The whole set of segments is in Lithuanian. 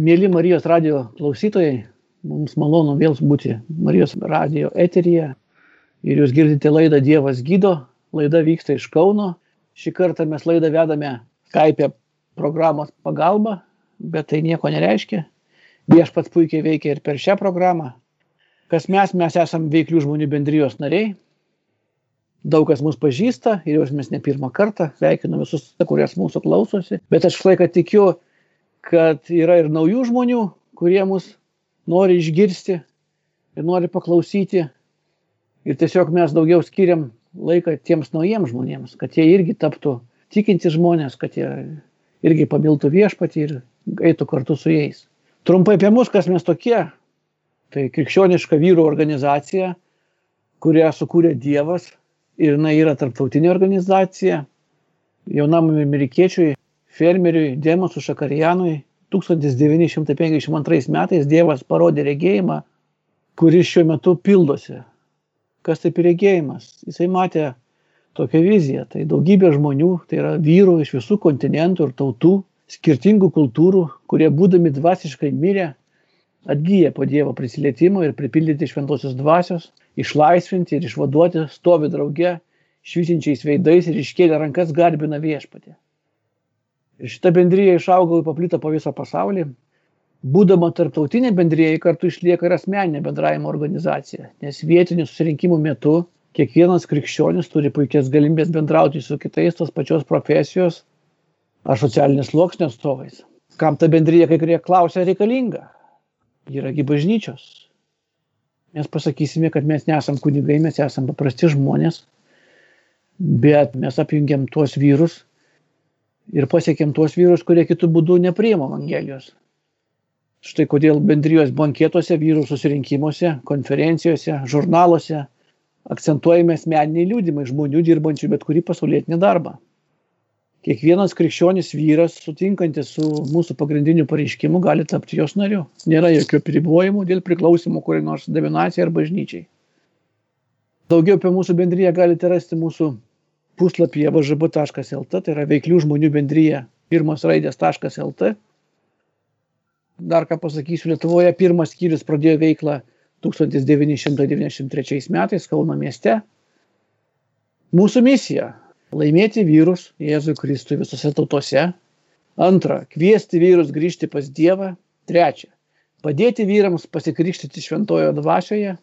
Mėly Marijos radio klausytojai, mums malonu vėl būti Marijos radio eteryje. Ir jūs girdite laidą Dievas gydo, laida vyksta iš Kauno. Šį kartą mes laidą vedame Skype programos pagalba, bet tai nieko nereiškia. Viešpats puikiai veikia ir per šią programą. Kas mes, mes esame veiklių žmonių bendrijos nariai. Daug kas mus pažįsta ir jau mes ne pirmą kartą sveikinu visus, kurias mūsų klausosi. Bet aš laiką tikiu, kad yra ir naujų žmonių, kurie mus nori išgirsti ir nori paklausyti. Ir tiesiog mes daugiau skiriam laiką tiems naujiems žmonėms, kad jie irgi taptų tikinti žmonės, kad jie irgi pamiltų viešpatį ir eitų kartu su jais. Trumpai apie mus, kas mes tokie. Tai krikščioniška vyrų organizacija, kurią sukūrė Dievas ir jinai yra tarptautinė organizacija. Jaunam amerikiečiui fermeriui Demosų Šakarijanui 1952 metais Dievas parodė regėjimą, kuris šiuo metu pildosi. Kas tai regėjimas? Jisai matė tokią viziją. Tai daugybė žmonių, tai yra vyrų iš visų kontinentų ir tautų, skirtingų kultūrų, kurie būdami dvasiškai mirę, atgyja po Dievo prisilietimo ir pripildyti šventosios dvasios, išlaisvinti ir išvaduoti, stovi drauge, švytinčiais veidais ir iškėlę rankas garbina viešpatį. Šita bendryja išaugo ir paplito po visą pasaulį. Būdama tarptautinė bendryja, kartu išlieka ir asmeninė bendravimo organizacija, nes vietinių susirinkimų metu kiekvienas krikščionis turi puikias galimybės bendrauti su kitais tos pačios profesijos ar socialinės sluoksnio atstovais. Kam ta bendryja, kai kurie klausia, reikalinga? Yragi bažnyčios. Mes pasakysime, kad mes nesam kunigai, mes esam paprasti žmonės, bet mes apjungiam tuos vyrus, ir pasiekėm tuos vyrus, kurie kitų būdų nepriima Evangelijos. Štai kodėl bendrijos bankietuose, vyrų susirinkimuose, konferencijose, žurnaluose akcentuojame asmeniniai liūdimai žmonių dirbančių bet kurį pasaulietinį darbą. Kiekvienas krikščionis vyras, sutinkantis su mūsų pagrindiniu pareiškimu, gali tapti jos nariu. Nėra jokių apribojimų dėl priklausimo kuriai nors dominacijai ar bažnyčiai. Daugiau apie mūsų bendryje galite rasti mūsų puslapyje vžb.lt, tai yra veiklių žmonių bendryje pirmos raidės.lt. Dar ką pasakysiu, Lietuvoje pirmas skyrius pradėjo veiklą 1993 metais Kauno mieste. Mūsų misija - laimėti vyrus Jėzui Kristui visose tautose. Antra - kviesti vyrus grįžti pas Dievą. Trečia - padėti vyrams pasikrikštyti šventojo dvasioje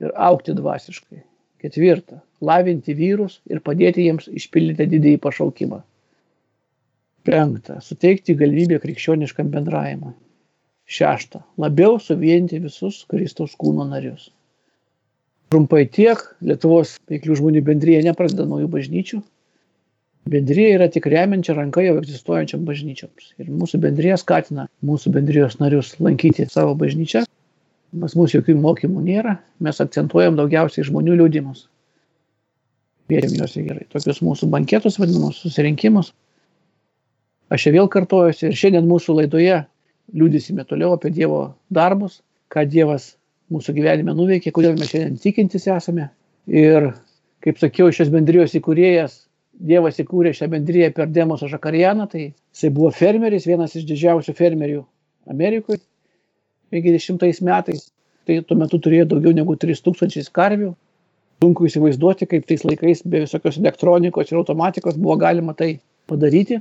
ir aukti dvasiškai. Ketvirta lavinti vyrus ir padėti jiems išpildyti didįjį pašaukimą. Penkta. Suteikti galimybę krikščioniškam bendravimui. Šešta. Labiau suvienyti visus Kristaus kūno narius. Trumpai tiek, Lietuvos veiklių žmonių bendryje nepradeda naujų bažnyčių. Bendryje yra tik remiančia ranka jau egzistuojančiam bažnyčioms. Ir mūsų bendryje skatina mūsų bendrijos narius lankyti savo bažnyčią. Pas mūsų jokių mokymų nėra, mes akcentuojam daugiausiai žmonių liūdimus vėrėm juos į gerai. Tokius mūsų banketus vadinamus, susirinkimus. Aš čia vėl kartojuosi ir šiandien mūsų laidoje liūdėsime toliau apie Dievo darbus, ką Dievas mūsų gyvenime nuveikė, kodėl mes šiandien tikintis esame. Ir, kaip sakiau, šios bendrijos įkūrėjas, Dievas įkūrė šią bendriją per Demosą Žakarianą, tai jisai buvo fermeris, vienas iš didžiausių fermerių Amerikoje 50 metais. Tai tuo metu turėjo daugiau negu 3000 karvių, sunku įsivaizduoti, kaip tais laikais be visokios elektronikos ir automatikos buvo galima tai padaryti.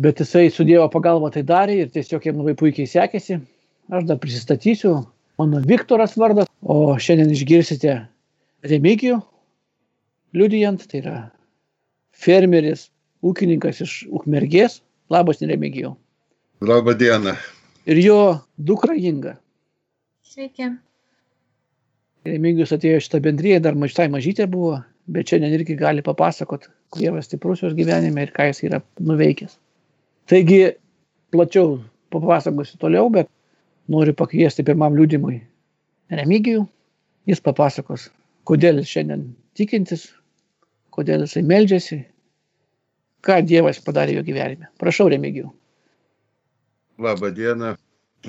Bet jisai su Dievo pagalba tai darė ir tiesiog jam labai puikiai sekėsi. Aš dar prisistatysiu, mano Viktoras vardas, o šiandien išgirsite Remigijų, liudijant, tai yra fermeris, ūkininkas iš Ukmergės. Labas, Remigijų. Labą dieną. Ir jo dukra Inga. Sveiki. Remigijus atėjo šitą bendryje, dar mažai mažytė buvo, bet šiandien irgi gali papasakot, kuo Dievas stiprus jos gyvenime ir ką jis yra nuveikęs. Taigi, plačiau papasakosiu toliau, bet noriu pakviesti pirmam liūdimui Remigijų. Jis papasakos, kodėl jis šiandien tikintis, kodėl jisai meldžiasi, ką Dievas padarė jo gyvenime. Prašau, Remigijų. Labą dieną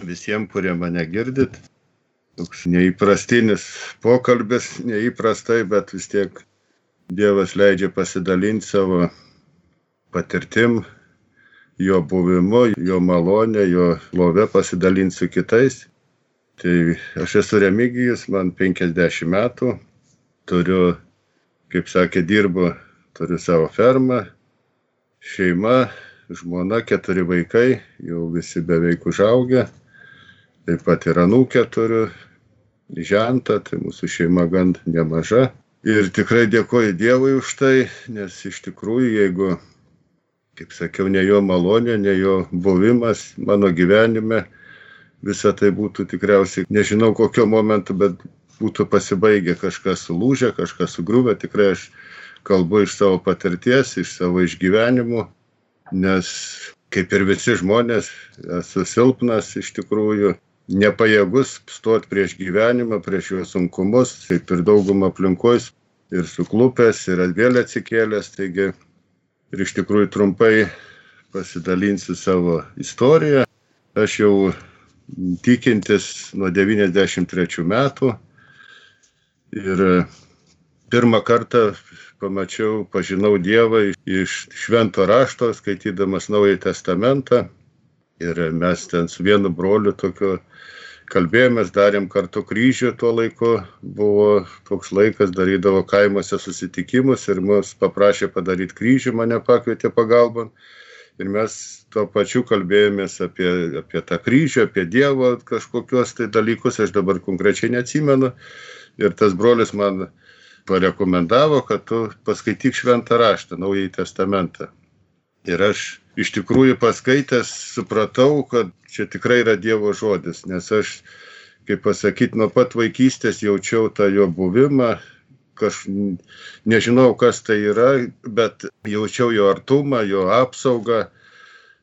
visiems, kurie mane girdit toks neįprastinis pokalbis, neįprastai, bet vis tiek Dievas leidžia pasidalinti savo patirtim jo buvimu, jo malonė, jo love pasidalinti su kitais. Tai aš esu Remigijus, man 50 metų, turiu, kaip sakė, dirbu, turiu savo fermą, šeima, žmona, keturi vaikai, jau visi beveik užaugę. Taip pat ir anūkę turiu, žentą, tai mūsų šeima gan nemaža. Ir tikrai dėkoju Dievui už tai, nes iš tikrųjų, jeigu, kaip sakiau, ne jo malonė, ne jo buvimas mano gyvenime, visa tai būtų tikriausiai, nežinau kokio momentu, bet būtų pasibaigę kažkas sulūžę, kažkas sugriuvę, tikrai aš kalbu iš savo patirties, iš savo išgyvenimų, nes kaip ir visi žmonės, esu silpnas iš tikrųjų, nepajėgus stoti prieš gyvenimą, prieš jo sunkumus, kaip ir daugumą aplinkos, ir suklupęs, ir vėl atsikėlęs. Taigi ir iš tikrųjų trumpai pasidalinsiu savo istoriją. Aš jau tikintis nuo 93 metų ir pirmą kartą pamačiau, pažinau Dievą iš švento rašto, skaitydamas Naująjį Testamentą. Ir mes ten su vienu broliu tokiu kalbėjomės, darėm kartu kryžių tuo laiku. Buvo toks laikas, darydavo kaimuose susitikimus ir mus paprašė padaryti kryžių, mane pakvietė pagalbon. Ir mes tuo pačiu kalbėjomės apie, apie tą kryžių, apie Dievo kažkokius tai dalykus, aš dabar konkrečiai neatsimenu. Ir tas brolis man parekomendavo, kad tu paskaityk šventą raštą, Naująjį testamentą. Ir aš iš tikrųjų paskaitęs supratau, kad čia tikrai yra Dievo žodis, nes aš, kaip pasakyti, nuo pat vaikystės jaučiau tą jo buvimą, aš nežinau, kas tai yra, bet jaučiau jo artumą, jo apsaugą.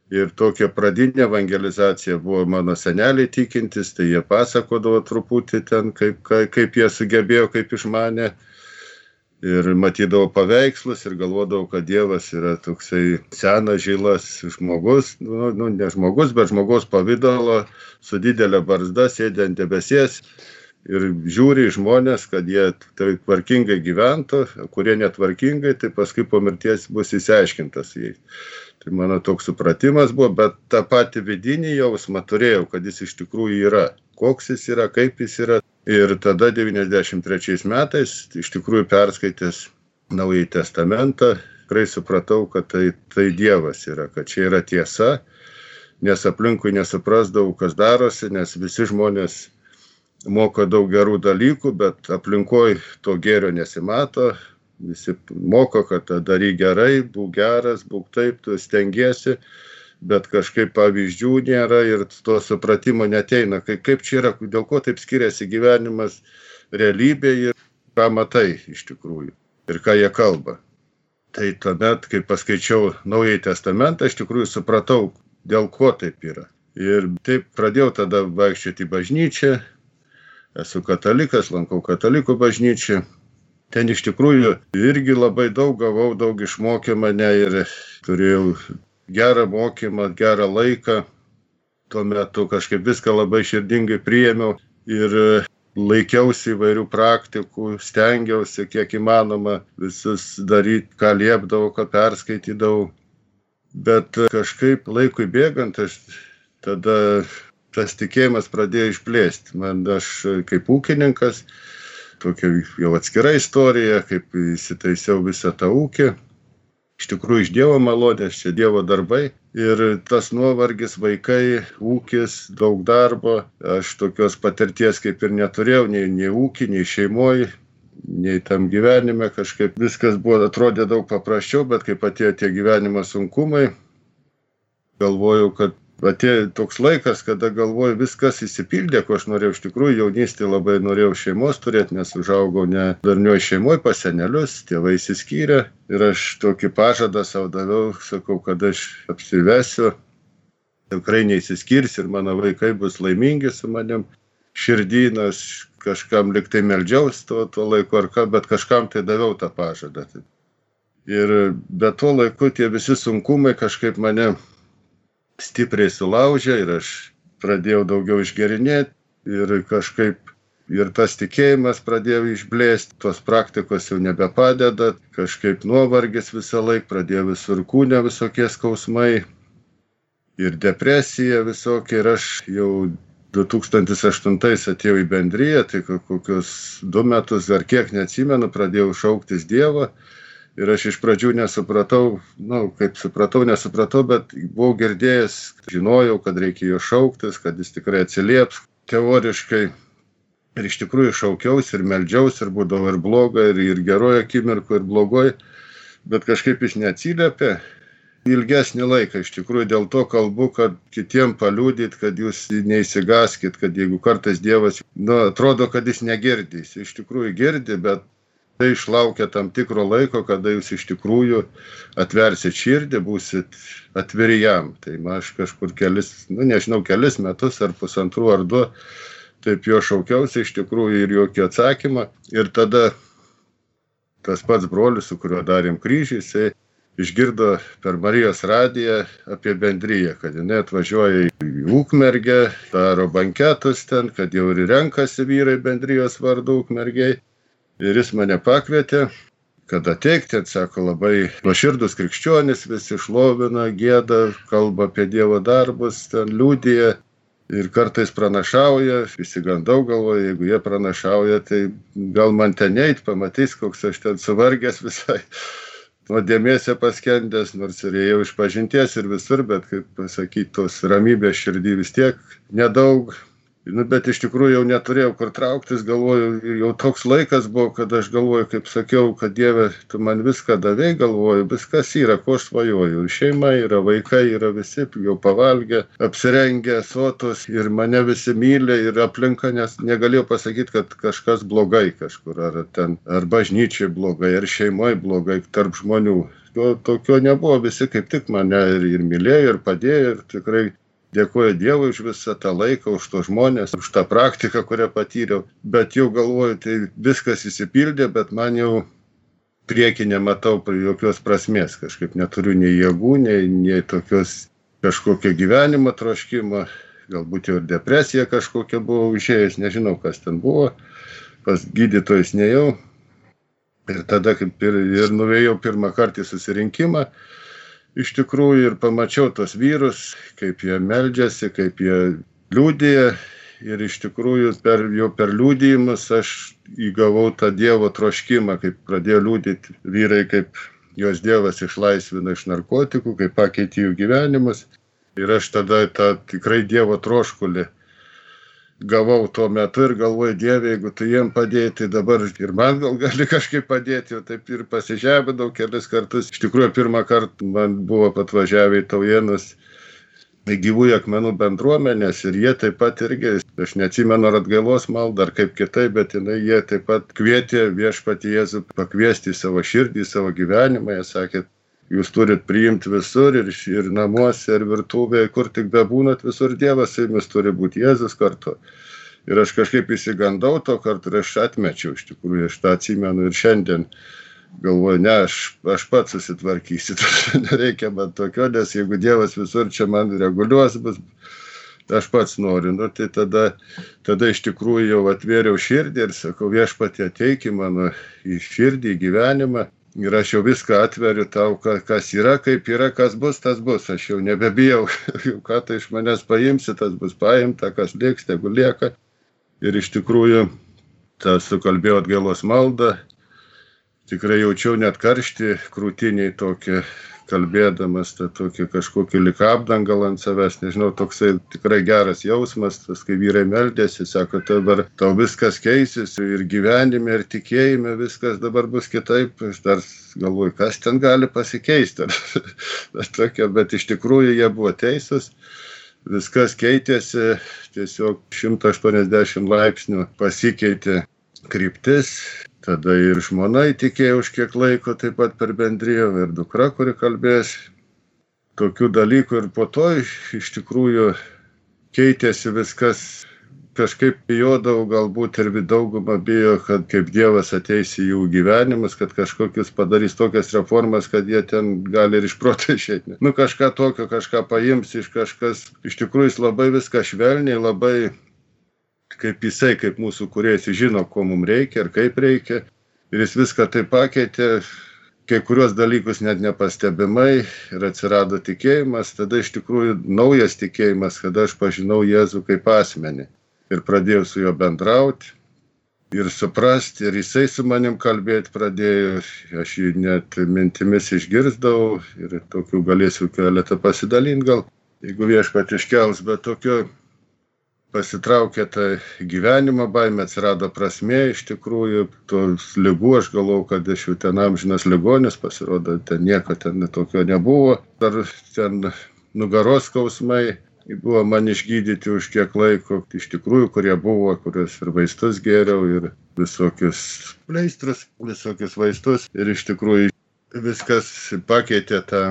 Ir tokia pradinė evangelizacija buvo mano seneliai tikintis, tai jie pasakodavo truputį ten, kaip, kaip jie sugebėjo, kaip išmanė ir matydavau paveikslus ir galvodavau, kad Dievas yra toksai senas žilas žmogus, nu, nu ne žmogus, bet žmogaus pavydalo su didelė barzda sėdė ant debesies ir žiūri žmonės, kad jie tai tvarkingai gyventų, kurie netvarkingai, tai paskui po mirties bus įsiaiškintas jais. Tai mano toks supratimas buvo, bet tą patį vidinį jausmą turėjau, kad jis iš tikrųjų yra. Koks jis yra, kaip jis yra, Ir tada 93 metais, iš tikrųjų perskaitęs Naująjį Testamentą, tikrai supratau, kad tai, tai Dievas yra, kad čia yra tiesa, nes aplinkui nesuprasdavau, kas darosi, nes visi žmonės moko daug gerų dalykų, bet aplinkoj to gėrio nesimato, visi moko, kad daryk gerai, būk geras, būk taip, tu stengiesi, bet kažkaip pavyzdžių nėra ir to supratimo neteina. Kaip, kaip čia yra, dėl ko taip skiriasi gyvenimas realybė ir ką matai iš tikrųjų ir ką jie kalba. Tai tuomet, kai paskaičiau Naująjį Testamentą, iš tikrųjų supratau, dėl ko taip yra. Ir taip pradėjau tada vaikščioti į bažnyčią. Esu katalikas, lankau katalikų bažnyčią. Ten iš tikrųjų irgi labai daug gavau, daug išmokė mane ir turėjau gerą mokymą, gerą laiką. Tuo metu kažkaip viską labai širdingai priėmiau ir laikiausi įvairių praktikų, stengiausi kiek įmanoma visus daryti, ką liepdavau, ką perskaitydavau. Bet kažkaip laikui bėgant, aš tada tas tikėjimas pradėjo išplėsti. Man aš kaip ūkininkas, tokia jau atskira istorija, kaip įsitaisiau visą tą ūkį iš tikrųjų iš Dievo malonės, čia Dievo darbai. Ir tas nuovargis, vaikai, ūkis, daug darbo, aš tokios patirties kaip ir neturėjau, nei, nei ūkį, nei šeimoje, nei tam gyvenime, kažkaip viskas buvo, atrodė daug paprasčiau, bet kai atėjo tie gyvenimo sunkumai, galvojau, kad atėjo toks laikas, kada galvoju, viskas įsipildė, ko aš norėjau iš tikrųjų, jaunystėje labai norėjau šeimos turėti, nes užaugau ne darnioj šeimoje pas senelius, tėvai įsiskyrė ir aš tokį pažadą savo daviau, sakau, kad aš apsivesiu, tikrai neįsiskirs ir mano vaikai bus laimingi su manim. Širdynas kažkam liktai meldžiaus tuo, tuo laiku ar ką, bet kažkam tai daviau tą pažadą. Ir be to laiku tie visi sunkumai kažkaip mane stipriai sulaužė ir aš pradėjau daugiau išgerinėti ir kažkaip ir tas tikėjimas pradėjo išblėsti, tos praktikos jau nebepadeda, kažkaip nuovargis visą laiką, pradėjo visur kūne visokie skausmai. ir depresija visokia ir aš jau 2008 atėjau į bendryją, tai kokius du metus ar kiek neatsimenu, pradėjau šauktis Dievo. Ir aš iš pradžių nesupratau, nu, kaip supratau, nesupratau, bet buvau girdėjęs, žinojau, kad reikia jo šauktis, kad jis tikrai atsilieps teoriškai. Ir iš tikrųjų šaukiausi ir meldžiausi, ir būdavo ir bloga, ir, ir geroje akimirko, ir blogoje, bet kažkaip jis neatsiliepė ilgesnį laiką. Iš tikrųjų dėl to kalbu, kad kitiem paliūdyt, kad jūs neįsigaskit, kad jeigu kartais Dievas, nu, atrodo, kad jis negirdi, jis iš tikrųjų girdi, bet tai išlaukia tam tikro laiko, kada jūs iš tikrųjų atversit širdį, būsit atviri jam. Tai aš kažkur kelis, nu nežinau, kelis metus ar pusantrų ar du, taip jo šaukiausi iš tikrųjų ir jokio atsakymą. Ir tada tas pats brolis, su kuriuo darėm kryžį, jisai išgirdo per Marijos radiją apie bendryją, kad jinai atvažiuoja į Ukmergę, daro banketus ten, kad jau ir renkasi vyrai bendrijos vardu Ukmergiai. Ir jis mane pakvietė, kad ateikti, sako, labai nuoširdus krikščionis, visi šlovina, gėda, kalba apie Dievo darbus, ten liūdėja. Ir kartais pranašauja, įsigandau galvoju, jeigu jie pranašauja, tai gal man ten eit, pamatys, koks aš ten suvargęs visai nuodėmėse paskendęs, nors ir ėjau iš pažinties ir visur, bet, kaip pasakyti, tos ramybės širdį vis tiek nedaug, Nu, bet iš tikrųjų jau neturėjau kur trauktis, galvoju, jau toks laikas buvo, kad aš galvoju, kaip sakiau, kad Dieve, tu man viską davai, galvoju, viskas yra, ko aš svajoju. Ir šeima yra, vaikai yra visi jau pavalgę, apsirengę, sotus ir mane visi myli ir aplinka, nes negalėjau pasakyti, kad kažkas blogai kažkur, ar ten, ar bažnyčiai blogai, ar šeimoje blogai, tarp žmonių. To, tokio nebuvo, visi kaip tik mane ir, ir mylėjo, ir padėjo, ir tikrai Dėkuoju Dievui už visą tą laiką, už tos žmonės, už tą praktiką, kurią patyriau. Bet jau galvoju, tai viskas įsipildė, bet man jau prieki nematau jokios prasmės. Kažkaip neturiu nei jėgų, nei, nei tokios kažkokio gyvenimo troškimo. Galbūt jau ir depresija kažkokia buvo užėjęs, nežinau, kas ten buvo. Pas gydytojus nejau. Ir tada kaip ir, ir nuvėjau pirmą kartą į susirinkimą iš tikrųjų ir pamačiau tos vyrus, kaip jie meldžiasi, kaip jie liūdėja. Ir iš tikrųjų per, jau per liūdėjimus aš įgavau tą Dievo troškimą, kaip pradėjo liūdėti vyrai, kaip juos Dievas išlaisvino iš narkotikų, kaip pakeitė jų gyvenimus. Ir aš tada tą tikrai Dievo troškulį gavau tuo metu ir galvoju, Dieve, jeigu tu jiem padėjai, tai dabar ir man gal gali kažkaip padėti, jau taip ir pasižebinau kelis kartus. Iš tikrųjų, pirmą kartą man buvo patvažiavę į Taujienus gyvųjų akmenų bendruomenės ir jie taip pat irgi, aš neatsimenu ar atgailos maldą ar kaip kitaip, bet jinai, jie taip pat kvietė viešpatį Jėzų pakviesti į savo širdį, į savo gyvenimą. Jie sakė, jūs turit priimti visur ir, ir namuose, ir virtuvėje, kur tik bebūnat, visur Dievas su jumis turi būti Jėzus kartu. Ir aš kažkaip įsigandau to kartu ir aš atmečiau, iš tikrųjų, aš tą atsimenu ir šiandien galvoju, ne, aš, aš pats susitvarkysiu, nereikia man tokio, nes jeigu Dievas visur čia man reguliuos, bus, aš pats noriu. Nu, tai tada, tada iš tikrųjų jau atvėriau širdį ir sakau, viešpatė ateik į mano į širdį, į gyvenimą ir aš jau viską atveriu tau, kas yra, kaip yra, kas bus, tas bus. Aš jau nebebijau, ką tai iš manęs paimsi, tas bus paimta, kas lieks, tegu lieka. Ir iš tikrųjų, tas sukalbėjo atgailos maldą, tikrai jaučiau net karštį krūtiniai tokį kalbėdamas tą tokį kažkokį lik apdangalą ant savęs, nežinau, toksai tikrai geras jausmas, tas kai vyrai meldėsi, sako, dabar tau viskas keisis ir gyvenime, ir tikėjime viskas dabar bus kitaip, aš dar galvoju, kas ten gali pasikeisti, tokia, bet iš tikrųjų jie buvo teisūs. Viskas keitėsi, tiesiog 180 laipsnių pasikeitė kryptis, tada ir žmona įtikėjo už kiek laiko taip pat per bendriją, ir dukra, kuri kalbės tokių dalykų ir po to iš tikrųjų keitėsi viskas, kažkaip bijodavau, galbūt ir daugumą bijo, kad kaip Dievas ateis į jų gyvenimus, kad kažkokius padarys tokias reformas, kad jie ten gali ir iš proto išėti. Nu kažką tokio, kažką paims iš kažkas, iš tikrųjų jis labai viską švelniai, labai kaip jisai, kaip mūsų kuriejas, žino, ko mums reikia ir kaip reikia. Ir jis viską taip pakeitė, kai kurios dalykus net nepastebimai ir atsirado tikėjimas, tada iš tikrųjų naujas tikėjimas, kada aš pažinau Jėzų kaip asmenį ir pradėjau su juo bendrauti ir suprasti, ir jisai su manim kalbėti pradėjo, aš jį net mintimis išgirdau ir tokių galėsiu keletą pasidalinti gal, jeigu viešpat iškels, bet tokio pasitraukė tą gyvenimo baimę, atsirado prasmė, iš tikrųjų, tos lygų aš galvau, kad aš jau ten amžinas ligonis, pasirodo, ten nieko ten tokio nebuvo, dar ten nugaros skausmai buvo man išgydyti už kiek laiko, iš tikrųjų, kurie buvo, kuriuos ir vaistus geriau, ir visokius pleistrus, visokius vaistus, ir iš tikrųjų viskas pakeitė tą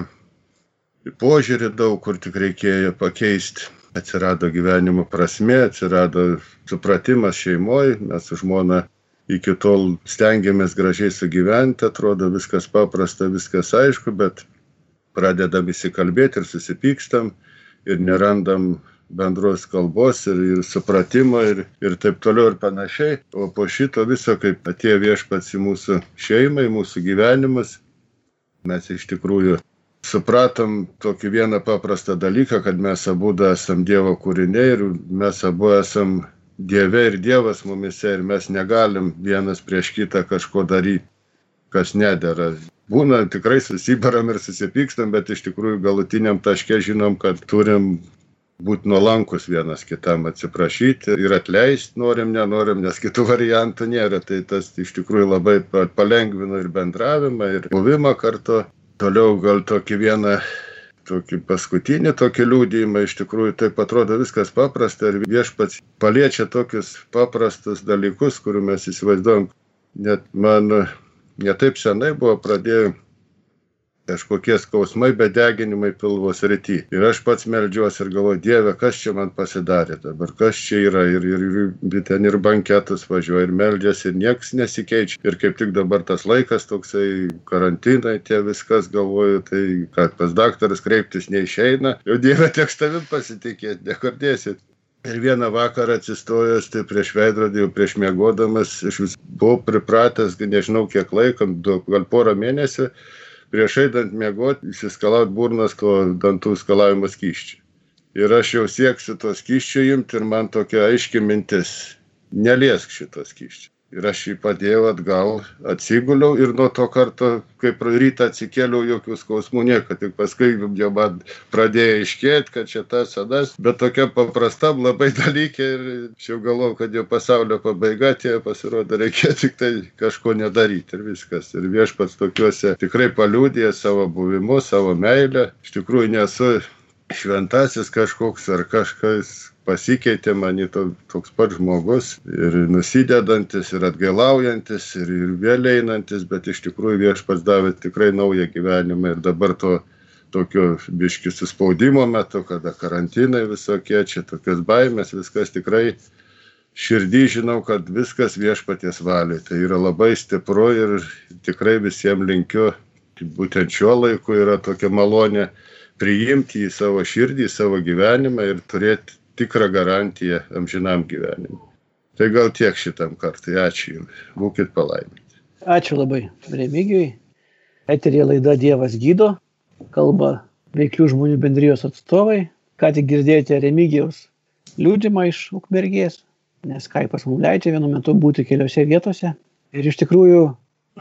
požiūrį daug, kur tik reikėjo pakeisti atsirado gyvenimo prasmė, atsirado supratimas šeimoje, mes su žmona iki tol stengiamės gražiai sugyventi, atrodo viskas paprasta, viskas aišku, bet pradedam įsikalbėti ir susipykstam ir nerandam bendros kalbos ir, ir supratimo ir, ir taip toliau ir panašiai. O po šito viso, kaip atėjo viešpats į mūsų šeimą, į mūsų gyvenimus, mes iš tikrųjų supratom tokį vieną paprastą dalyką, kad mes abu esam Dievo kūriniai ir mes abu esam Dieve ir Dievas mumise ir mes negalim vienas prieš kitą kažko daryti, kas nedėra. Būna tikrai susibaram ir susipykstam, bet iš tikrųjų galutiniam taške žinom, kad turim būti nuolankus vienas kitam atsiprašyti ir atleisti, norim, nenorim, nes kitų variantų nėra. Tai tas iš tikrųjų labai palengvino ir bendravimą, ir buvimą kartu. Toliau gal tokį vieną, tokį paskutinį tokį liūdėjimą, iš tikrųjų taip atrodo viskas paprasta ir viešpats paliečia tokius paprastus dalykus, kurių mes įsivaizduojam. Net man netaip senai buvo pradėjau kažkokie skausmai, bedeginimai pilvo srity. Ir aš pats melžiuosi ir galvoju, Dieve, kas čia man pasidarė dabar, kas čia yra. Ir, ir, ir ten ir banketus važiuoja, ir melžiasi, ir niekas nesikeičia. Ir kaip tik dabar tas laikas toksai karantinai, tie viskas galvoju, tai kad pas daktaras kreiptis neišeina. Jau Dieve, teks tavim pasitikėti, nekardėsit. Ir vieną vakarą atsistojęs, tai prieš veidrodį, jau prieš mėgodamas, aš vis buvau pripratęs, nežinau kiek laiko, gal porą mėnesių, prieš eidant miegoti išsiskalaut burnas to dantų skalavimo skysčiu. Ir aš jau sieksiu to skysčio imti ir man tokia aiški mintis, neliesk šito skysčio. Ir aš jį padėjau atgal, atsiguliau ir nuo to karto, kaip rytą atsikėliau, jokių skausmų nieko, tik paskui jau man pradėjo iškėti, kad čia tas, anas, bet tokia paprasta labai dalykė ir aš jau galvojau, kad jau pasaulio pabaiga atėjo, pasirodo, reikia tik tai kažko nedaryti ir viskas. Ir viešpats tokiuose tikrai paliūdė savo buvimu, savo meilę. Iš tikrųjų nesu šventasis kažkoks ar kažkas pasikeitė mani to, toks pats žmogus ir nusidedantis, ir atgailaujantis, ir, ir vėl einantis, bet iš tikrųjų viešpats davė tikrai naują gyvenimą ir dabar to tokio biški suspaudimo metu, kada karantinai visokie, čia tokios baimės, viskas tikrai širdį žinau, kad viskas viešpaties valiai. Tai yra labai stipru ir tikrai visiems linkiu, būtent šiuo laiku yra tokia malonė priimti į savo širdį, į savo gyvenimą ir turėti tikrą garantiją amžinam gyvenimui. Tai gal tiek šitam kartui. Ačiū Jums. Būkit palaiminti. Ačiū labai Remigijui. Eterė laida Dievas gydo. Kalba veiklių žmonių bendrijos atstovai. Ką tik girdėjote Remigijaus liūdimą iš Ukmergės, nes Kaipas mums leidžia vienu metu būti keliose vietose. Ir iš tikrųjų,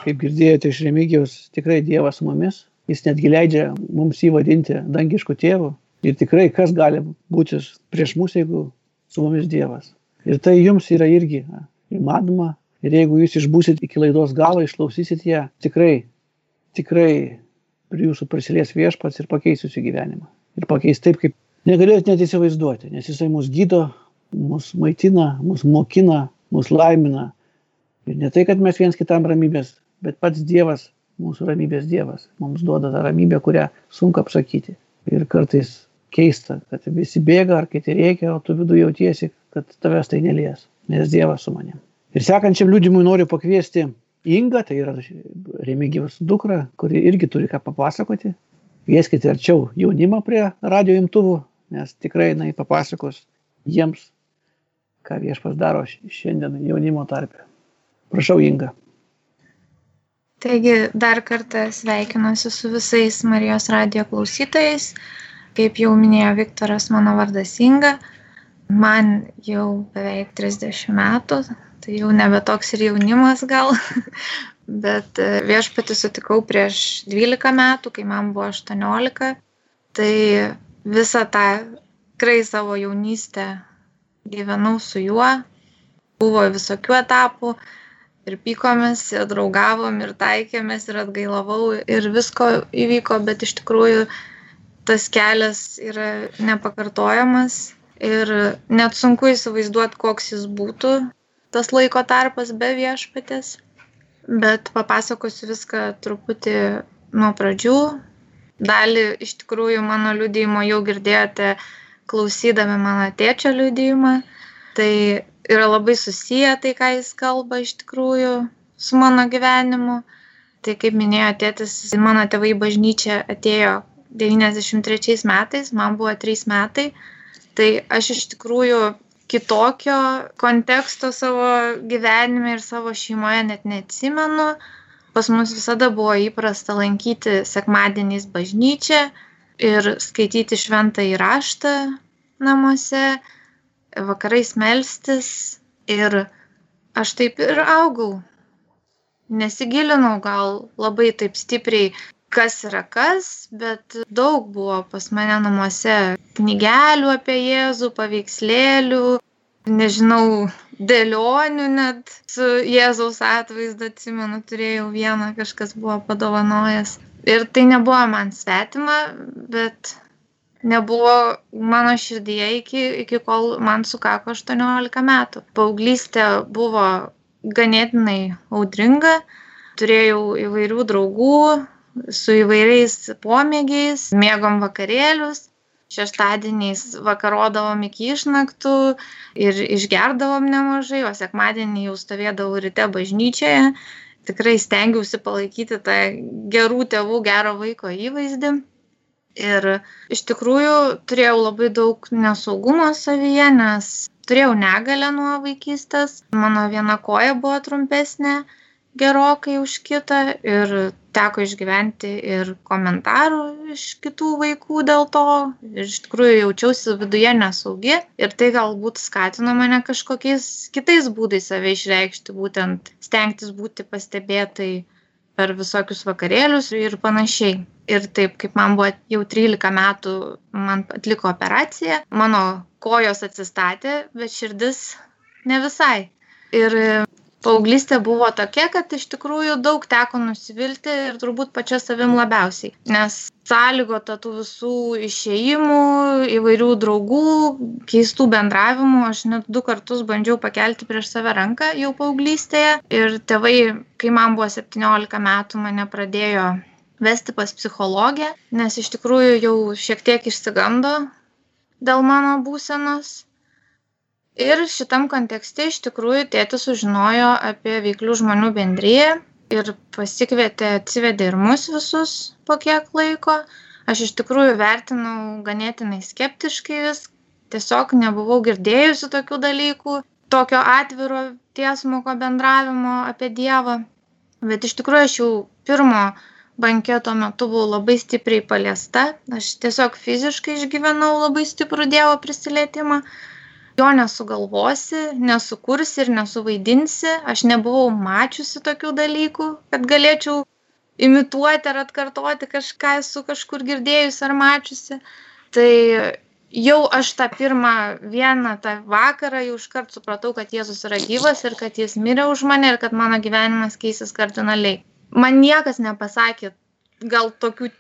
kaip girdėjote iš Remigijaus, tikrai Dievas su mumis. Jis netgi leidžia mums įvadinti dangiškų tėvų, Ir tikrai kas gali būti prieš mus, jeigu su mumis Dievas. Ir tai jums yra irgi įmanoma. Ir jeigu jūs išbūsit iki laidos galo, išklausysit ją, tikrai, tikrai prie jūsų prasilės viešpats ir pakeis jūsų gyvenimą. Ir pakeis taip, kaip negalėjot net įsivaizduoti, nes jisai mus gydo, mus maitina, mus mokina, mus laimina. Ir ne tai, kad mes viens kitam ramybės, bet pats Dievas, mūsų ramybės Dievas, mums duoda tą ramybę, kurią sunku apsakyti. Ir kartais keista, kad visi bėga ar kiti reikia, o tu viduje jautiesi, kad tavęs tai nelies, nes Dievas su manim. Ir sekančiam liūdimui noriu pakviesti Inga, tai yra Remigijos dukra, kuri irgi turi ką papasakoti. Vieskite arčiau jaunimą prie radio imtuvų, nes tikrai jinai papasakos jiems, ką viešpas daro šiandien jaunimo tarpe. Prašau, Inga. Taigi dar kartą sveikinuosi su visais Marijos radio klausytojais. Kaip jau minėjo Viktoras, mano vardas Inga. Man jau beveik 30 metų, tai jau nebe toks ir jaunimas gal. Bet e, viešpatį sutikau prieš 12 metų, kai man buvo 18. Tai visą tą tikrai savo jaunystę gyvenau su juo. Buvo visokių etapų ir pykomės, ir draugavom, ir taikėmės, ir atgailavau, ir visko įvyko, bet iš tikrųjų tas kelias yra nepakartojamas ir net sunku įsivaizduoti, koks jis būtų tas laiko tarpas be viešpatės. Bet papasakosiu viską truputį nuo pradžių. Dalį iš tikrųjų mano liudijimo jau girdėjote klausydami mano tėčio liudijimą. Tai yra labai susiję tai, ką jis kalba iš tikrųjų su mano gyvenimu. Tai kaip minėjo tėtis, mano tėvai į bažnyčią atėjo 93 metais, man buvo 3 metai. Tai aš iš tikrųjų kitokio konteksto savo gyvenime ir savo šeimoje net neatsimenu. Pas mus visada buvo įprasta lankyti sekmadieniais bažnyčią ir skaityti šventą įraštą namuose vakarais melstis ir aš taip ir augau. Nesigilinau gal labai taip stipriai, kas yra kas, bet daug buvo pas mane namuose knygelių apie Jėzų, paveikslėlių, nežinau, dėlionių net su Jėzaus atvaizdu, atsimenu, turėjau vieną, kažkas buvo padovanojęs. Ir tai nebuvo man svetima, bet nebuvo mano širdyje iki, iki kol man sukako 18 metų. Paauglystė buvo ganėtinai audringa, turėjau įvairių draugų su įvairiais pomėgiais, mėgom vakarėlius, šeštadieniais vakarodavom iki išnaktų ir išgerdavom nemažai, o sekmadienį jau stovėdavau ryte bažnyčioje. Tikrai stengiausi palaikyti tą gerų tėvų, gero vaiko įvaizdį ir iš tikrųjų turėjau labai daug nesaugumo savyje, nes turėjau negalę nuo vaikystės, mano viena koja buvo trumpesnė gerokai už kitą ir teko išgyventi ir komentarų iš kitų vaikų dėl to. Ir iš tikrųjų jaučiausi viduje nesaugi. Ir tai galbūt skatino mane kažkokiais kitais būdais save išreikšti, būtent stengtis būti pastebėtai per visokius vakarėlius ir panašiai. Ir taip kaip man buvo jau trylika metų man atliko operaciją. Mano kojos atsistatė bet širdis ne visai. Ir paauglystė buvo tokia kad iš tikrųjų daug teko nusivilti ir turbūt pačia savim labiausiai nes sąlygota tų visų išėjimų įvairių draugų keistų bendravimų aš net du kartus bandžiau pakelti prieš save ranką jau paauglystėje ir tėvai kai man buvo septyniolika metų mane pradėjo vesti pas psichologę, nes iš tikrųjų jau šiek tiek išsigando dėl mano būsenos. Ir šitam kontekste iš tikrųjų tėtis sužinojo apie veiklių žmonių bendryje ir pasikvietė, atsivedė ir mus visus po kiek laiko. Aš iš tikrųjų vertinau ganėtinai skeptiškai vis, tiesiog nebuvau girdėjusi tokių dalykų, tokio atviro tiesmuko bendravimo apie Dievą. Bet iš tikrųjų aš jau pirmo banketo metu buvau labai stipriai paliesta. Aš tiesiog fiziškai išgyvenau labai stiprų Dievo prisilietimą. Jo nesugalvosi, nesukursi ir nesuvaidinsi. Aš nebuvau mačiusi tokių dalykų, kad galėčiau imituoti ar atkartoti kažką esu kažkur girdėjusi ar mačiusi. Tai jau aš tą pirmą vieną tą vakarą jau iškart supratau, kad Jėzus yra gyvas ir kad jis mirė už mane ir kad mano gyvenimas keisis kardinaliai man niekas nepasakė gal tokių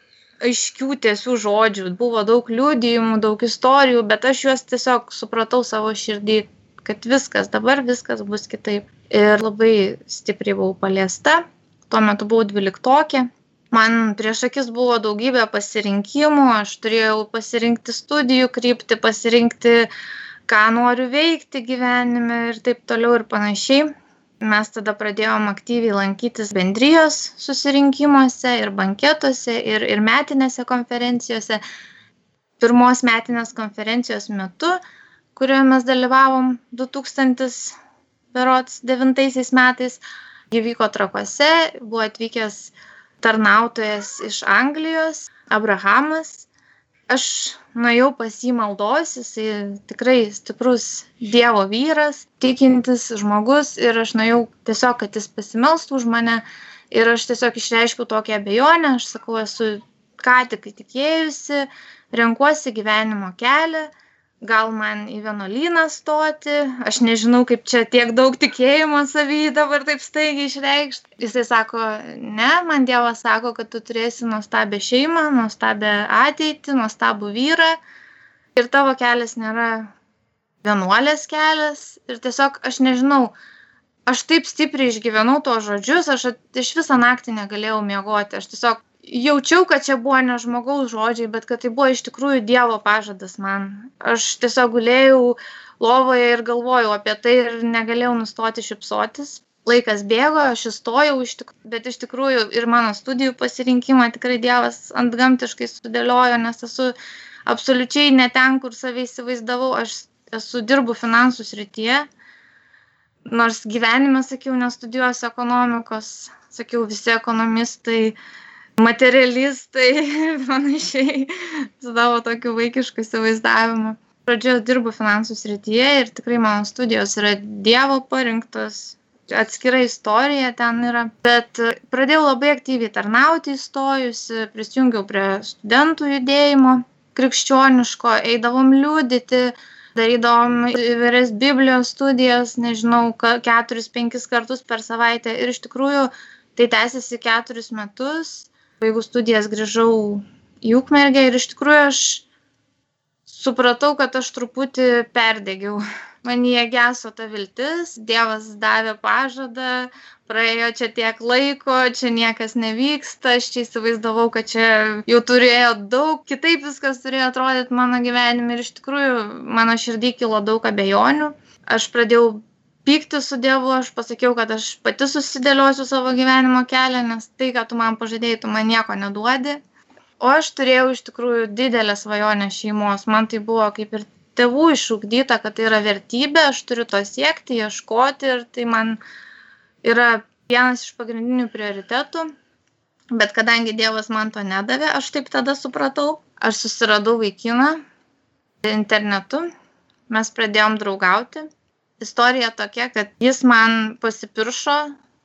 aiškių tiesių žodžių. Buvo daug liūdėjimų, daug istorijų, bet aš juos tiesiog supratau savo širdį, kad viskas, dabar viskas bus kitaip. Ir labai stipriai buvau paliesta. Tuo metu buvau dvyliktokė. Man prieš akis buvo daugybė pasirinkimų, aš turėjau pasirinkti studijų kryptį, pasirinkti, ką noriu veikti gyvenime ir taip toliau ir panašiai mes tada pradėjom aktyviai lankytis bendrijos susirinkimuose ir banketuose ir, ir metinėse konferencijose. Pirmos metinės konferencijos metu, kurioje mes dalyvavom 2009 metais, Įvyko trakuose, buvo atvykęs tarnautojas iš Anglijos, Abrahamas. Aš nuėjau pas jį maldos, jisai tikrai stiprus Dievo vyras, tikintis žmogus ir aš nuėjau tiesiog, kad jis pasimelstų už mane ir aš tiesiog išreiškiau tokią abejonę, aš sakau, esu ką tik įtikėjusi, renkuosi gyvenimo kelią gal man į vienuolyną stoti, aš nežinau, kaip čia tiek daug tikėjimo savy dabar taip staigiai išreikšti. Jisai sako, ne, man Dievas sako, kad tu turėsi nuostabią šeimą, nuostabią ateitį, nuostabų vyrą ir tavo kelias nėra vienuolės kelias ir tiesiog aš nežinau, aš taip stipriai išgyvenau to žodžius, aš iš visą naktį negalėjau miegoti, aš tiesiog jaučiau kad čia buvo ne žmogaus žodžiai bet kad tai buvo iš tikrųjų dievo pažadas man. Aš tiesiog gulėjau lovoje ir galvojau apie tai ir negalėjau nustoti šypsotis. Laikas bėgo aš įstojau iš tik bet iš tikrųjų ir mano studijų pasirinkimą tikrai dievas antgamtiškai sudėliojo nes esu absoliučiai ne ten kur save įsivaizdavau. Aš esu dirbu finansų srityje nors gyvenime sakiau nestudijuosiu ekonomikos sakiau visi ekonomistai materialistai panašiai su savo tokiu vaikišku įsivaizdavimu. Pradžioje dirbu finansų srityje ir tikrai mano studijos yra Dievo parinktos, atskira istorija ten yra. Bet pradėjau labai aktyviai tarnauti įstojusi, prisijungiau prie studentų judėjimo krikščioniško, eidavom liūdyti, darydavom įvairias Biblijos studijas, nežinau, keturis, penkis kartus per savaitę ir iš tikrųjų tai tęsiasi keturis metus baigus studijas grįžau į Ukmergę ir iš tikrųjų aš supratau, kad aš truputį perdegiau. Man jie geso ta viltis, Dievas davė pažadą, praėjo čia tiek laiko, čia niekas nevyksta, aš čia įsivaizdavau, kad čia jau turėjo daug, kitaip viskas turėjo atrodyti mano gyvenime ir iš tikrųjų mano širdį kilo daug abejonių. Aš pradėjau pykti su Dievu, aš pasakiau, kad aš pati susidėliosiu savo gyvenimo kelią, nes tai, ką tu man pažadėjai, tu man nieko neduodi. O aš turėjau iš tikrųjų didelę svajonę šeimos. Man tai buvo kaip ir tėvų išugdyta, kad tai yra vertybė, aš turiu to siekti, ieškoti ir tai man yra vienas iš pagrindinių prioritetų. Bet kadangi Dievas man to nedavė, aš taip tada supratau, aš susiradau vaikiną internetu, mes pradėjom draugauti istorija tokia, kad jis man pasipiršo,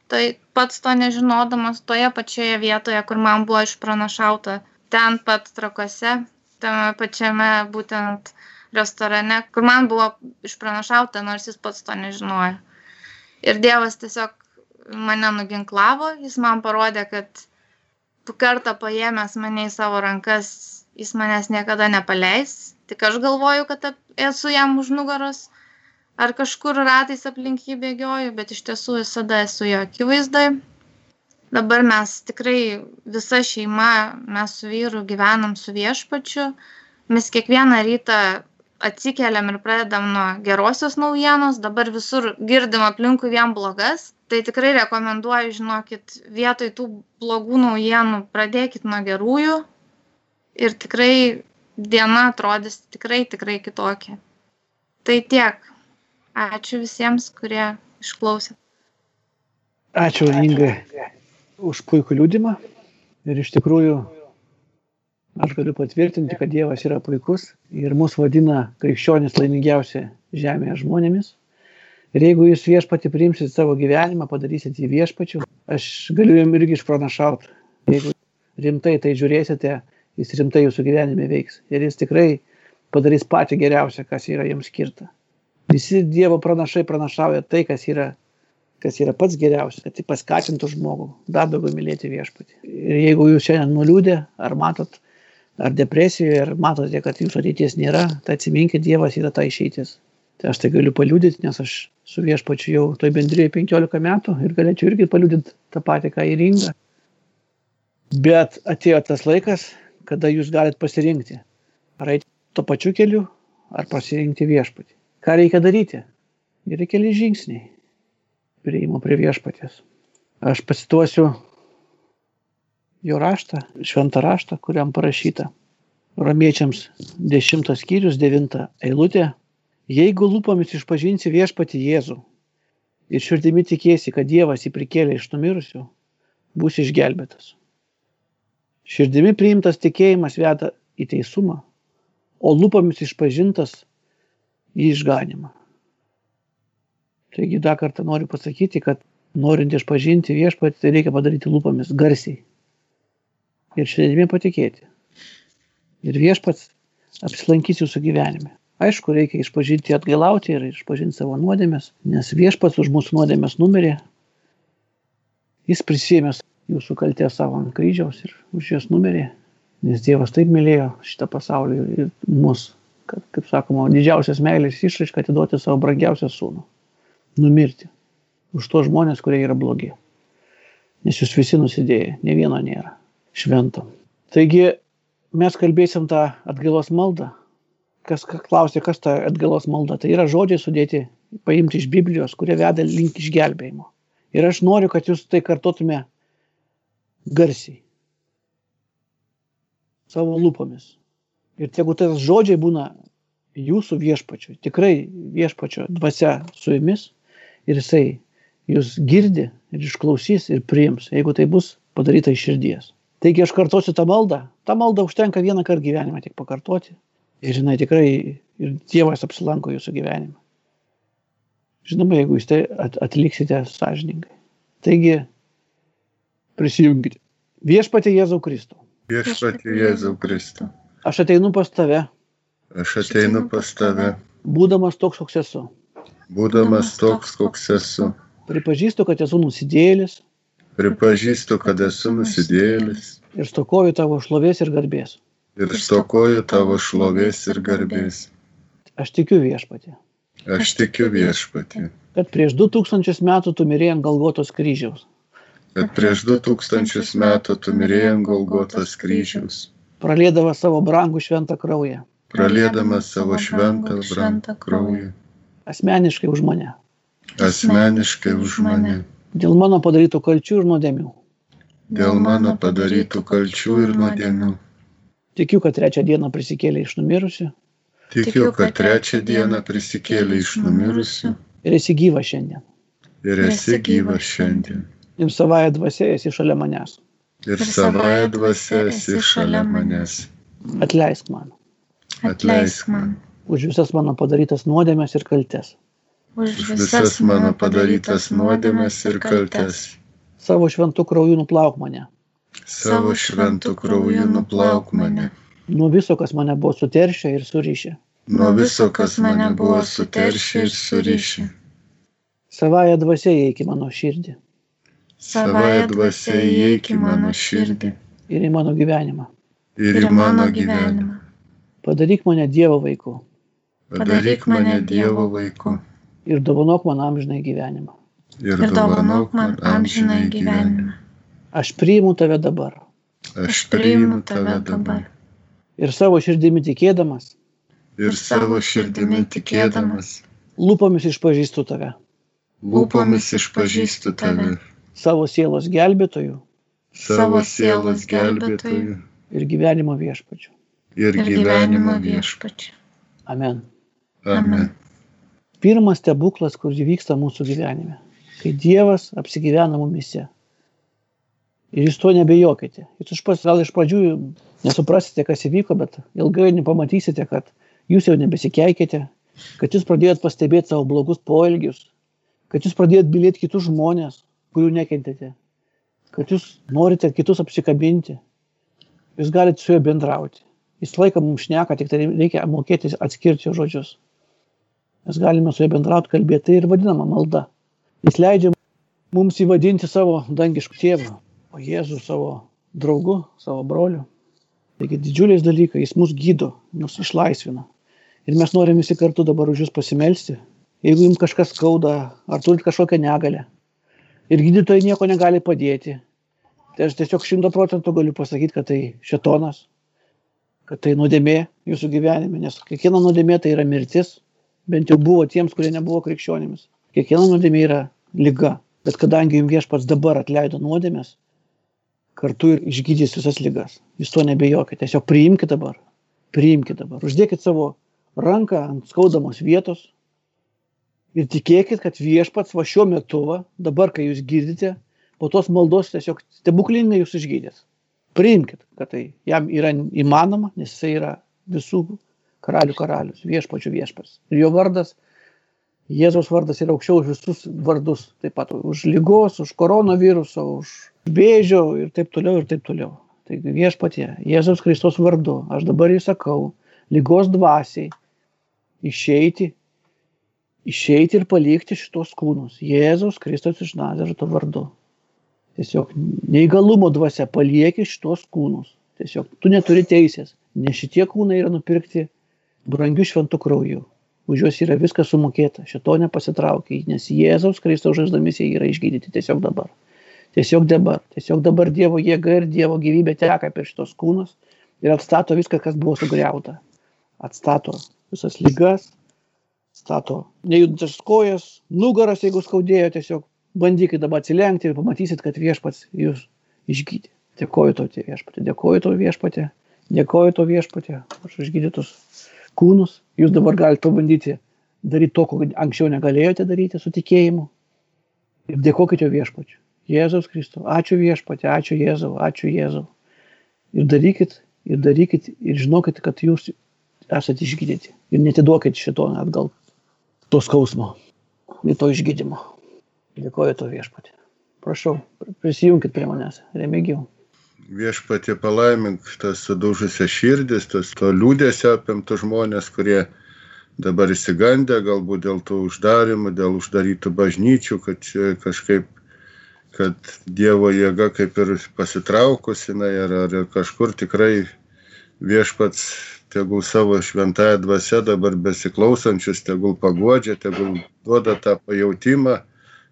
tai pats to nežinodamas, toje pačioje vietoje, kur man buvo išpranašauta, ten pat trakose, tame pačiame būtent restorane, kur man buvo išpranašauta, nors jis pats to nežinojo. Ir Dievas tiesiog mane nuginklavo, jis man parodė, kad kartą paėmęs mane į savo rankas, jis manęs niekada nepaleis, tik aš galvoju, kad esu jam už nugaros ar kažkur ratais aplink jį bėgioju, bet iš tiesų visada esu jo akivaizdai. Dabar mes tikrai visa šeima, mes su vyru gyvenam su viešpačiu, mes kiekvieną rytą atsikeliam ir pradedam nuo gerosios naujienos, dabar visur girdim aplinkui vien blogas, tai tikrai rekomenduoju, žinokit, vietoj tų blogų naujienų pradėkit nuo gerųjų ir tikrai diena atrodys tikrai, tikrai kitokia. Tai tiek. Ačiū visiems, kurie išklausė. Ačiū Ingai už puikų liūdimą. Ir iš tikrųjų aš galiu patvirtinti, kad Dievas yra puikus ir mus vadina krikščionis laimingiausia žemėje žmonėmis. Ir jeigu jūs viešpati priimsit savo gyvenimą, padarysit jį viešpačiu, aš galiu jums irgi išpranašauti. Jeigu rimtai tai žiūrėsite, jis rimtai jūsų gyvenime veiks. Ir jis tikrai padarys patį geriausią, kas yra jums skirta. Visi Dievo pranašai pranašauja tai, kas yra, kas yra pats geriausias, kad tai paskatintų žmogų dar daugiau mylėti viešpatį. Ir jeigu jūs šiandien nuliūdė, ar matot, ar depresijoje, ar matote, kad jūsų ateities nėra, tai atsiminkit, Dievas yra ta išeitis. Tai aš tai galiu paliūdyti, nes aš su viešpačiu jau toj bendrėje 15 metų ir galėčiau irgi paliūdyti tą patį, ką įringa. Bet atėjo tas laikas, kada jūs galite pasirinkti, ar eiti to pačiu keliu, ar pasirinkti viešpatį. Ką reikia daryti? Yra keli žingsniai prieimo prie viešpatės. Aš pasituosiu jo raštą, šventą raštą, kuriam parašyta. Romiečiams 10 skyrius 9 eilutė. Jeigu lūpomis išpažinsi viešpati Jėzų ir širdimi tikėsi, kad Dievas jį prikėlė iš numirusių, bus išgelbėtas. Širdimi priimtas tikėjimas veda į teisumą, o lūpomis išpažintas į išganimą. Taigi dar kartą noriu pasakyti, kad norint išpažinti viešpatį, tai reikia padaryti lūpomis garsiai. Ir širdimi patikėti. Ir viešpats apsilankys jūsų gyvenime. Aišku, reikia išpažinti atgailauti ir išpažinti savo nuodėmės, nes viešpats už mūsų nuodėmės numirė. Jis prisėmė jūsų kaltę savo ant kryžiaus ir už jas numirė, nes Dievas taip mylėjo šitą pasaulį ir mus, kad, kaip sakoma, didžiausias meilės išraiška atiduoti savo brangiausią sūnų. Numirti. Už tos žmonės, kurie yra blogi. Nes jūs visi nusidėjai, ne vieno nėra. Švento. Taigi mes kalbėsim tą atgailos maldą kas klausė, kas ta atgalos malda. Tai yra žodžiai sudėti, paimti iš Biblijos, kurie veda link išgelbėjimo. Ir aš noriu, kad jūs tai kartotume garsiai. Savo lūpomis. Ir jeigu tas žodžiai būna jūsų viešpačiu, tikrai viešpačio dvasia su jumis ir jisai jūs girdi ir išklausys ir priims, jeigu tai bus padaryta iš širdies. Taigi aš kartosiu tą maldą. Ta malda užtenka vieną kartą gyvenimą tik pakartoti ir jinai tikrai ir Dievas apsilanko jūsų gyvenime. Žinoma, jeigu jūs tai atliksite sąžiningai. Taigi, prisijungite. Viešpatė Jėzau Kristų. Viešpatė Jėzau Kristų. Aš ateinu pas tave. Aš ateinu pas tave. Būdamas toks, koks esu. Būdamas toks, koks esu. Pripažįstu, kad esu nusidėlis. Pripažįstu, kad esu nusidėlis. Ir stokoju tavo šlovės ir garbės ir stokoju tavo šlovės ir garbės. Aš tikiu viešpatį. Aš tikiu viešpatį. Kad prieš 2000 metų tu mirėjai ant Galgotos kryžiaus. Kad prieš 2000 metų tu mirėjai ant Galgotos kryžiaus. Pralėdama savo brangų šventą kraują. Pralėdama savo šventą brangų kraują. Asmeniškai už mane. Asmeniškai už mane. Dėl mano padarytų kalčių ir nuodėmių. Dėl mano padarytų kalčių ir nuodėmių Tikiu, kad trečią dieną prisikėlė iš numirusių. Tikiu, kad trečią dieną prisikėlė iš numirusių. Ir esi gyva šiandien. Ir esi gyva šiandien. Ir savoje dvasia esi šalia manęs. Ir savoje dvasia esi šalia manęs. Atleisk man. Atleisk man. Už visas mano padarytas nuodėmės ir kaltes. Už visas mano padarytas nuodėmės ir kaltes. Savo šventų kraujų nuplauk mane savo šventų krauju nuplauk mane. Nuo viso, kas mane buvo suteršę ir surišę. Nuo viso, kas mane buvo suteršę ir surišę. Savaja dvasia įeik į mano širdį. Savaja dvasia įeik į mano širdį. Ir į mano gyvenimą. Ir į mano gyvenimą. Padaryk mane Dievo vaiku. Padaryk mane Dievo vaiku. Ir dovanok man amžinai gyvenimą. Ir dovanok man amžinai gyvenimą. Aš priimu tave dabar. Aš priimu tave dabar. Ir savo širdimi tikėdamas. Ir savo širdimi tikėdamas. Lūpomis išpažįstu tave. Lūpomis išpažįstu tave. Savo sielos gelbėtojų. Savo sielos gelbėtojų. Ir gyvenimo viešpačių. Ir gyvenimo viešpačių. Amen. Amen. Pirmas stebuklas, kur vyksta mūsų gyvenime. Kai Dievas apsigyvena mumise Ir jūs to nebejokite. Jūs iš pas, gal iš pradžių nesuprasite, kas įvyko, bet ilgainiui pamatysite, kad jūs jau nebesikeikite, kad jūs pradėjot pastebėti savo blogus poelgius, kad jūs pradėjot bilėti kitus žmonės, kurių nekentėte, kad jūs norite kitus apsikabinti, jūs galite su juo bendrauti. Jis laiką mums šneka, tik tai reikia mokėti atskirti jo žodžius. Mes galime su juo bendrauti, kalbėti, tai ir vadinama malda. Jis leidžia mums įvadinti savo dangiškų tėvą, o Jėzų savo draugu, savo broliu. Taigi didžiuliais dalykais jis mus gydo, mus išlaisvina. Ir mes norim visi kartu dabar už jūs pasimelsti. Jeigu jums kažkas skauda, ar turit kažkokią negalę, ir gydytojai nieko negali padėti, tai aš tiesiog šimto procentų galiu pasakyti, kad tai šetonas, kad tai nuodėmė jūsų gyvenime, nes kiekviena nuodėmė tai yra mirtis, bent jau buvo tiems, kurie nebuvo krikščionimis. Kiekviena nuodėmė yra lyga, bet kadangi jums viešpats dabar atleido nuodėmės, kartu ir išgydys visas lygas. Jūs to nebejokite, tiesiog priimkite dabar. Priimkite dabar. Uždėkit savo ranką ant skaudamos vietos Ir tikėkit, kad viešpats va šiuo metu, va, dabar, kai jūs girdite, po tos maldos tiesiog stebuklingai jūs išgydės. Priimkit, kad tai jam yra įmanoma, nes jisai yra visų karalių karalius, viešpačių viešpats. Ir jo vardas, Jėzaus vardas yra aukščiau už visus vardus, taip pat už lygos, už koronavirusą, už bėžio ir taip toliau ir taip toliau. Taigi viešpatie, Jėzaus Kristos vardu, aš dabar įsakau, lygos dvasiai išeiti, išeiti ir palikti šitos kūnus. Jėzaus Kristus iš Nazareto vardu. Tiesiog neįgalumo dvasia palieki šitos kūnus. Tiesiog tu neturi teisės, nes šitie kūnai yra nupirkti brangių šventų krauju. Už juos yra viskas sumokėta, šito nepasitraukia, nes Jėzaus Kristaus žaizdomis jie yra išgydyti tiesiog dabar. Tiesiog dabar, tiesiog dabar Dievo jėga ir Dievo gyvybė teka per šitos kūnus ir atstato viską, kas buvo sugriauta. Atstato visas lygas, stato nejudančias kojas, nugaras, jeigu skaudėjo, tiesiog bandykit dabar atsilenkti ir pamatysit, kad viešpats jūs išgydė. Dėkoju tau, viešpatė, dėkoju tau viešpatė, dėkoju tau viešpatė už išgydytus kūnus. Jūs dabar galite pabandyti daryti to, ko anksčiau negalėjote daryti su tikėjimu. Ir dėkokite viešpačiu. Jėzaus Kristų. Ačiū viešpatė, ačiū Jėzau, ačiū Jėzau. Ir darykit, ir darykit, ir žinokit, kad jūs esate išgydyti. Ir netiduokit šito atgal to skausmo, ir to išgydymo. Dėkoju to viešpatė. Prašau, prisijungkit prie manęs, remigijau viešpatė palaimink tas sudužusias širdis, tas to liūdėsio apimtų žmonės, kurie dabar įsigandę galbūt dėl tų uždarimų, dėl uždarytų bažnyčių, kad čia kažkaip, kad Dievo jėga kaip ir pasitraukusi, na, ar, ar kažkur tikrai viešpats tegul savo šventąją dvasę dabar besiklausančius, tegul pagodžia, tegul duoda tą pajūtimą,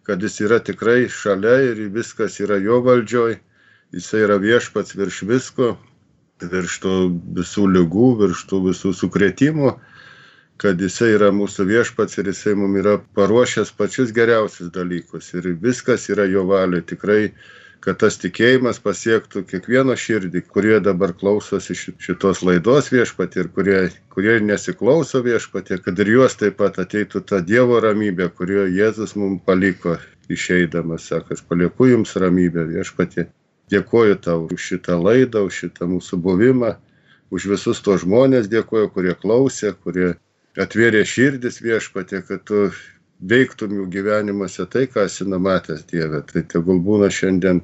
kad jis yra tikrai šalia ir viskas yra jo valdžioj jisai yra viešpats virš visko, virš tų visų lygų, virš tų visų sukretimų, kad jisai yra mūsų viešpats ir jisai mums yra paruošęs pačius geriausius dalykus ir viskas yra jo valiai. Tikrai, kad tas tikėjimas pasiektų kiekvieno širdį, kurie dabar klausosi šitos laidos viešpatį ir kurie, kurie nesiklauso viešpatį, kad ir juos taip pat ateitų ta Dievo ramybė, kurio Jėzus mums paliko išeidamas, sakas, palieku jums ramybę viešpatį Dėkuoju tau už šitą laidą, už šitą mūsų buvimą, už visus tos žmonės dėkuoju, kurie klausė, kurie atvėrė širdis viešpatė, kad tu veiktum jų gyvenimuose tai, ką esi numatęs Dieve. Tai tegul būna šiandien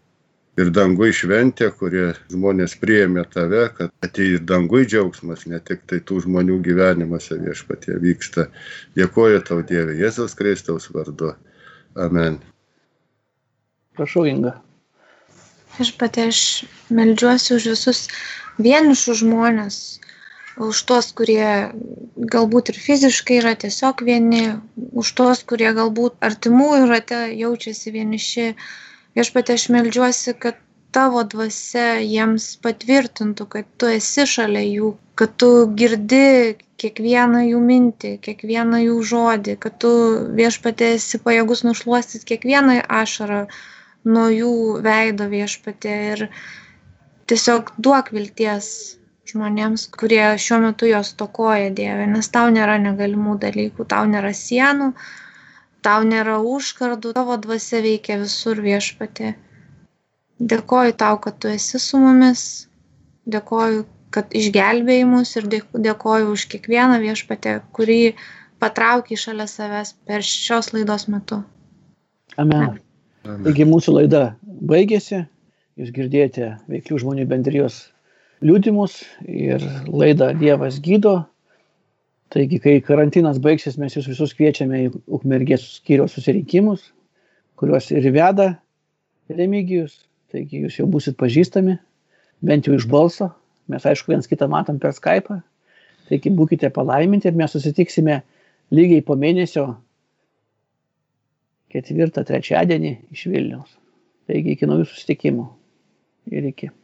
ir dangui šventė, kurie žmonės priėmė tave, kad atei ir dangui džiaugsmas, ne tik tai tų žmonių gyvenimuose viešpatie vyksta. Dėkuoju tau Dieve, Jėzaus Kristaus vardu. Amen. Prašau, Inga. Viešpatie, aš melžiuosi už visus vienišus žmonės, už tuos, kurie galbūt ir fiziškai yra tiesiog vieni, už tuos, kurie galbūt artimųjų rate jaučiasi vieniši. Viešpatie, aš melžiuosi, kad tavo dvasia jiems patvirtintų, kad tu esi šalia jų, kad tu girdi kiekvieną jų mintį, kiekvieną jų žodį, kad tu viešpatė esi pajėgus nušuostyti kiekvieną ašarą nuo jų veido viešpatė ir tiesiog duok vilties žmonėms, kurie šiuo metu jos tokoja Dieve, nes tau nėra negalimų dalykų, tau nėra sienų, tau nėra užkardų, tavo dvasia veikia visur viešpatė. Dėkoju tau, kad tu esi su mumis, dėkoju, kad išgelbėjai mus ir dėkoju už kiekvieną viešpatę, kurį patraukė šalia savęs per šios laidos metu. Amen. Amen. Taigi mūsų laida baigėsi. Jūs girdėjote veiklių žmonių bendrijos liūdimus ir laidą Dievas gydo. Taigi, kai karantinas baigsis, mes jūs visus kviečiame į Ukmergės skyriaus susirinkimus, kuriuos ir veda Remigijus. Taigi, jūs jau busit pažįstami, bent jau iš balso. Mes, aišku, viens kitą matom per Skype. Taigi, būkite palaiminti ir mes susitiksime lygiai po mėnesio ketvirtą trečiadienį iš Vilniaus. Taigi iki naujų susitikimų ir iki.